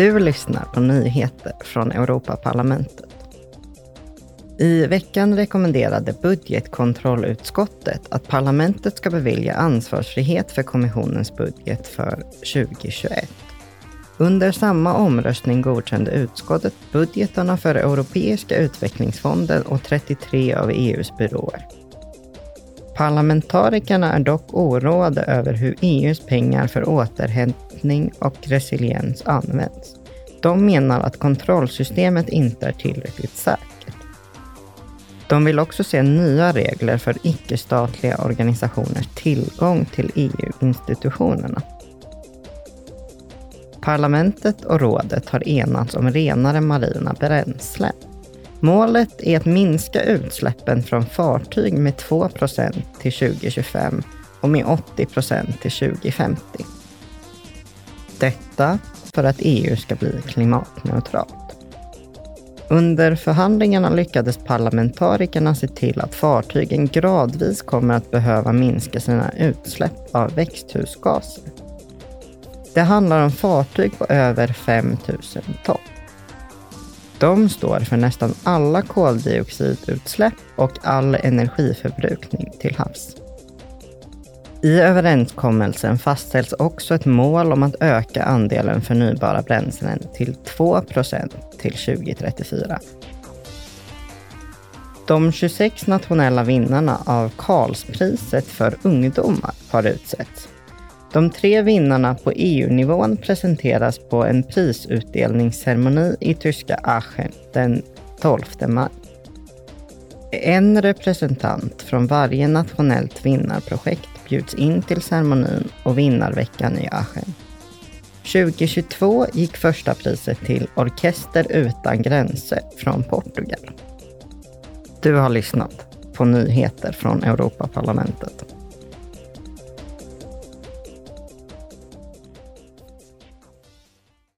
Du lyssnar på nyheter från Europaparlamentet. I veckan rekommenderade budgetkontrollutskottet att parlamentet ska bevilja ansvarsfrihet för kommissionens budget för 2021. Under samma omröstning godkände utskottet budgetarna för Europeiska utvecklingsfonden och 33 av EUs byråer. Parlamentarikerna är dock oroade över hur EUs pengar för återhämtning och resiliens används. De menar att kontrollsystemet inte är tillräckligt säkert. De vill också se nya regler för icke-statliga organisationers tillgång till EU-institutionerna. Parlamentet och rådet har enats om renare marina bränslen. Målet är att minska utsläppen från fartyg med 2% till 2025 och med 80% till 2050. Detta för att EU ska bli klimatneutralt. Under förhandlingarna lyckades parlamentarikerna se till att fartygen gradvis kommer att behöva minska sina utsläpp av växthusgaser. Det handlar om fartyg på över 5 000 ton. De står för nästan alla koldioxidutsläpp och all energiförbrukning till havs. I överenskommelsen fastställs också ett mål om att öka andelen förnybara bränslen till 2% till 2034. De 26 nationella vinnarna av Karlspriset för ungdomar har utsetts. De tre vinnarna på EU-nivån presenteras på en prisutdelningsceremoni i tyska Aachen den 12 maj. En representant från varje nationellt vinnarprojekt bjuds in till ceremonin och vinnarveckan i Aachen. 2022 gick första priset till Orkester utan gränser från Portugal. Du har lyssnat på nyheter från Europaparlamentet.